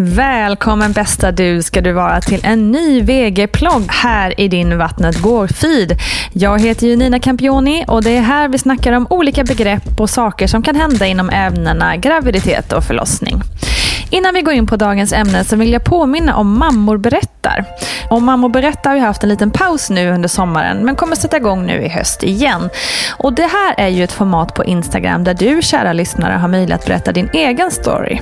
Välkommen bästa du ska du vara till en ny VG-plogg här i din Vattnet går-feed. Jag heter ju Nina Campioni och det är här vi snackar om olika begrepp och saker som kan hända inom ämnena graviditet och förlossning. Innan vi går in på dagens ämne så vill jag påminna om Mammor berättar. Och Mammor berättar har ju haft en liten paus nu under sommaren men kommer sätta igång nu i höst igen. Och det här är ju ett format på Instagram där du kära lyssnare har möjlighet att berätta din egen story.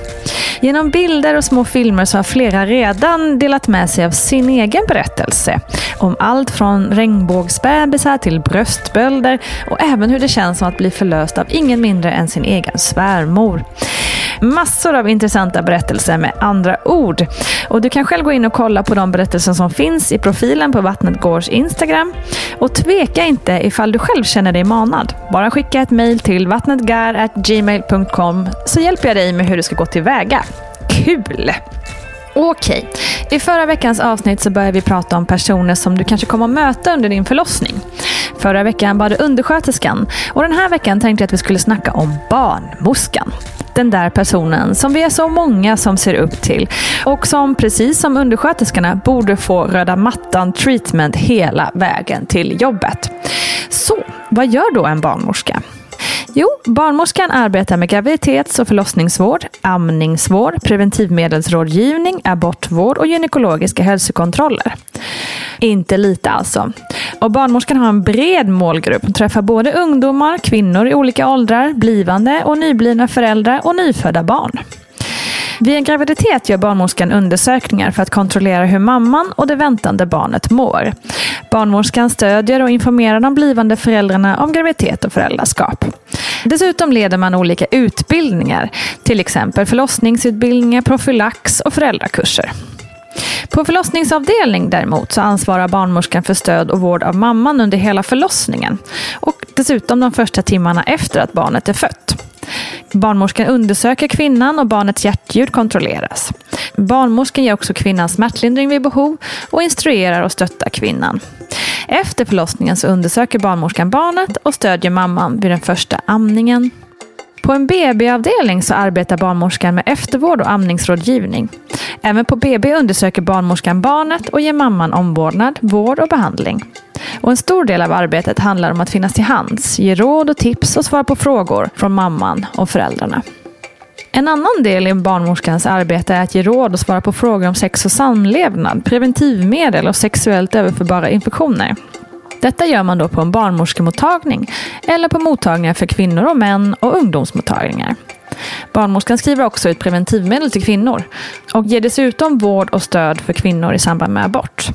Genom bilder och små filmer så har flera redan delat med sig av sin egen berättelse. Om allt från regnbågsbebisar till bröstbölder och även hur det känns som att bli förlöst av ingen mindre än sin egen svärmor. Massor av intressanta berättelser med andra ord. Och Du kan själv gå in och kolla på de berättelser som finns i profilen på Vattnet Gårds Instagram. Och tveka inte ifall du själv känner dig manad. Bara skicka ett mejl till vattnetgar.gmail.com så hjälper jag dig med hur du ska gå tillväga. Kul! Okej, i förra veckans avsnitt så började vi prata om personer som du kanske kommer att möta under din förlossning. Förra veckan var det undersköterskan och den här veckan tänkte jag att vi skulle snacka om barnmorskan. Den där personen som vi är så många som ser upp till och som precis som undersköterskorna borde få röda mattan treatment hela vägen till jobbet. Så, vad gör då en barnmorska? Jo, barnmorskan arbetar med graviditets och förlossningsvård, amningsvård, preventivmedelsrådgivning, abortvård och gynekologiska hälsokontroller. Inte lite alltså. Och barnmorskan har en bred målgrupp. Hon träffar både ungdomar, kvinnor i olika åldrar, blivande och nyblivna föräldrar och nyfödda barn. Vid en graviditet gör barnmorskan undersökningar för att kontrollera hur mamman och det väntande barnet mår. Barnmorskan stödjer och informerar de blivande föräldrarna om graviditet och föräldraskap. Dessutom leder man olika utbildningar, till exempel förlossningsutbildningar, profylax och föräldrakurser. På förlossningsavdelning däremot så ansvarar barnmorskan för stöd och vård av mamman under hela förlossningen och dessutom de första timmarna efter att barnet är fött. Barnmorskan undersöker kvinnan och barnets hjärtljud kontrolleras. Barnmorskan ger också kvinnan smärtlindring vid behov och instruerar och stöttar kvinnan. Efter förlossningen så undersöker barnmorskan barnet och stödjer mamman vid den första amningen. På en BB-avdelning så arbetar barnmorskan med eftervård och amningsrådgivning. Även på BB undersöker barnmorskan barnet och ger mamman omvårdnad, vård och behandling. Och en stor del av arbetet handlar om att finnas till hands, ge råd och tips och svara på frågor från mamman och föräldrarna. En annan del i barnmorskans arbete är att ge råd och svara på frågor om sex och samlevnad, preventivmedel och sexuellt överförbara infektioner. Detta gör man då på en barnmorskemottagning eller på mottagningar för kvinnor och män och ungdomsmottagningar. Barnmorskan skriver också ut preventivmedel till kvinnor och ger dessutom vård och stöd för kvinnor i samband med abort.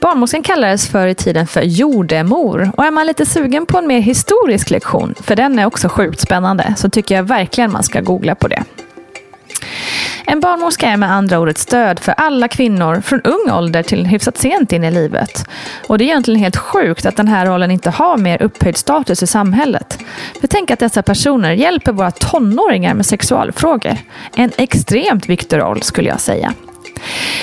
Barnmorskan kallades förr i tiden för jordemor och är man lite sugen på en mer historisk lektion, för den är också sjukt spännande, så tycker jag verkligen man ska googla på det. En barnmorska är med andra ord ett stöd för alla kvinnor från ung ålder till hyfsat sent in i livet. Och det är egentligen helt sjukt att den här rollen inte har mer upphöjd status i samhället. För tänk att dessa personer hjälper våra tonåringar med sexualfrågor. En extremt viktig roll skulle jag säga.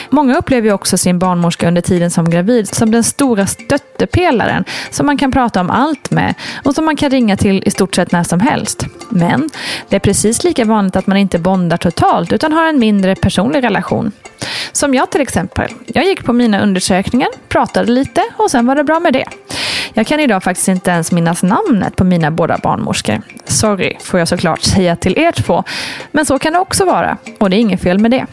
Många upplever också sin barnmorska under tiden som gravid som den stora stöttepelaren som man kan prata om allt med och som man kan ringa till i stort sett när som helst. Men det är precis lika vanligt att man inte bondar totalt utan har en mindre personlig relation. Som jag till exempel. Jag gick på mina undersökningar, pratade lite och sen var det bra med det. Jag kan idag faktiskt inte ens minnas namnet på mina båda barnmorskor. Sorry, får jag såklart säga till er två. Men så kan det också vara och det är inget fel med det.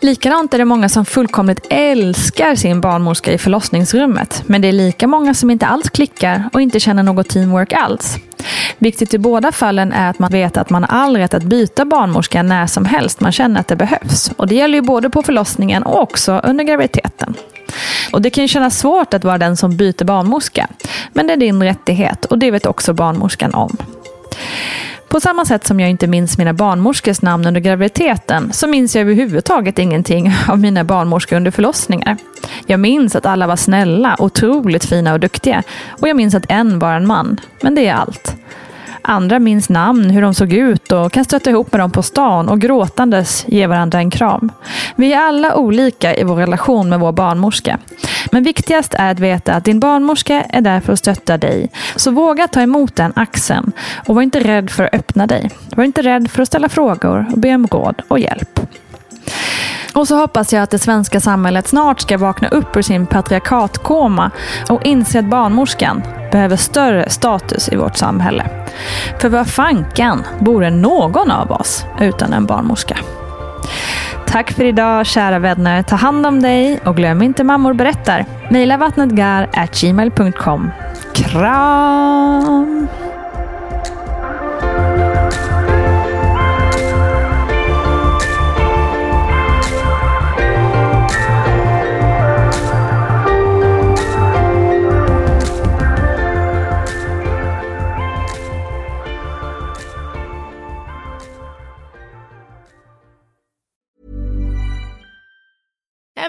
Likadant är det många som fullkomligt älskar sin barnmorska i förlossningsrummet. Men det är lika många som inte alls klickar och inte känner något teamwork alls. Viktigt i båda fallen är att man vet att man har all rätt att byta barnmorska när som helst man känner att det behövs. Och det gäller ju både på förlossningen och också under graviditeten. Och Det kan ju kännas svårt att vara den som byter barnmorska. Men det är din rättighet och det vet också barnmorskan om. På samma sätt som jag inte minns mina barnmorskors namn under graviditeten så minns jag överhuvudtaget ingenting av mina barnmorskor under förlossningar. Jag minns att alla var snälla, otroligt fina och duktiga och jag minns att en var en man. Men det är allt. Andra minns namn, hur de såg ut och kan stöta ihop med dem på stan och gråtandes ge varandra en kram. Vi är alla olika i vår relation med vår barnmorska. Men viktigast är att veta att din barnmorska är där för att stötta dig. Så våga ta emot den axeln och var inte rädd för att öppna dig. Var inte rädd för att ställa frågor och be om råd och hjälp. Och så hoppas jag att det svenska samhället snart ska vakna upp ur sin patriarkatkoma och inse att barnmorskan behöver större status i vårt samhälle. För vad fanken vore någon av oss utan en barnmorska? Tack för idag kära vänner. Ta hand om dig och glöm inte Mammor berättar. Mejla vattnetgar.gmail.com. Kram!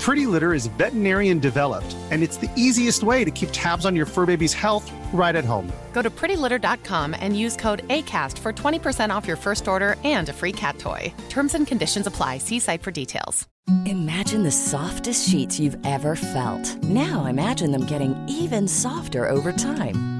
Pretty Litter is veterinarian developed, and it's the easiest way to keep tabs on your fur baby's health right at home. Go to prettylitter.com and use code ACAST for 20% off your first order and a free cat toy. Terms and conditions apply. See site for details. Imagine the softest sheets you've ever felt. Now imagine them getting even softer over time.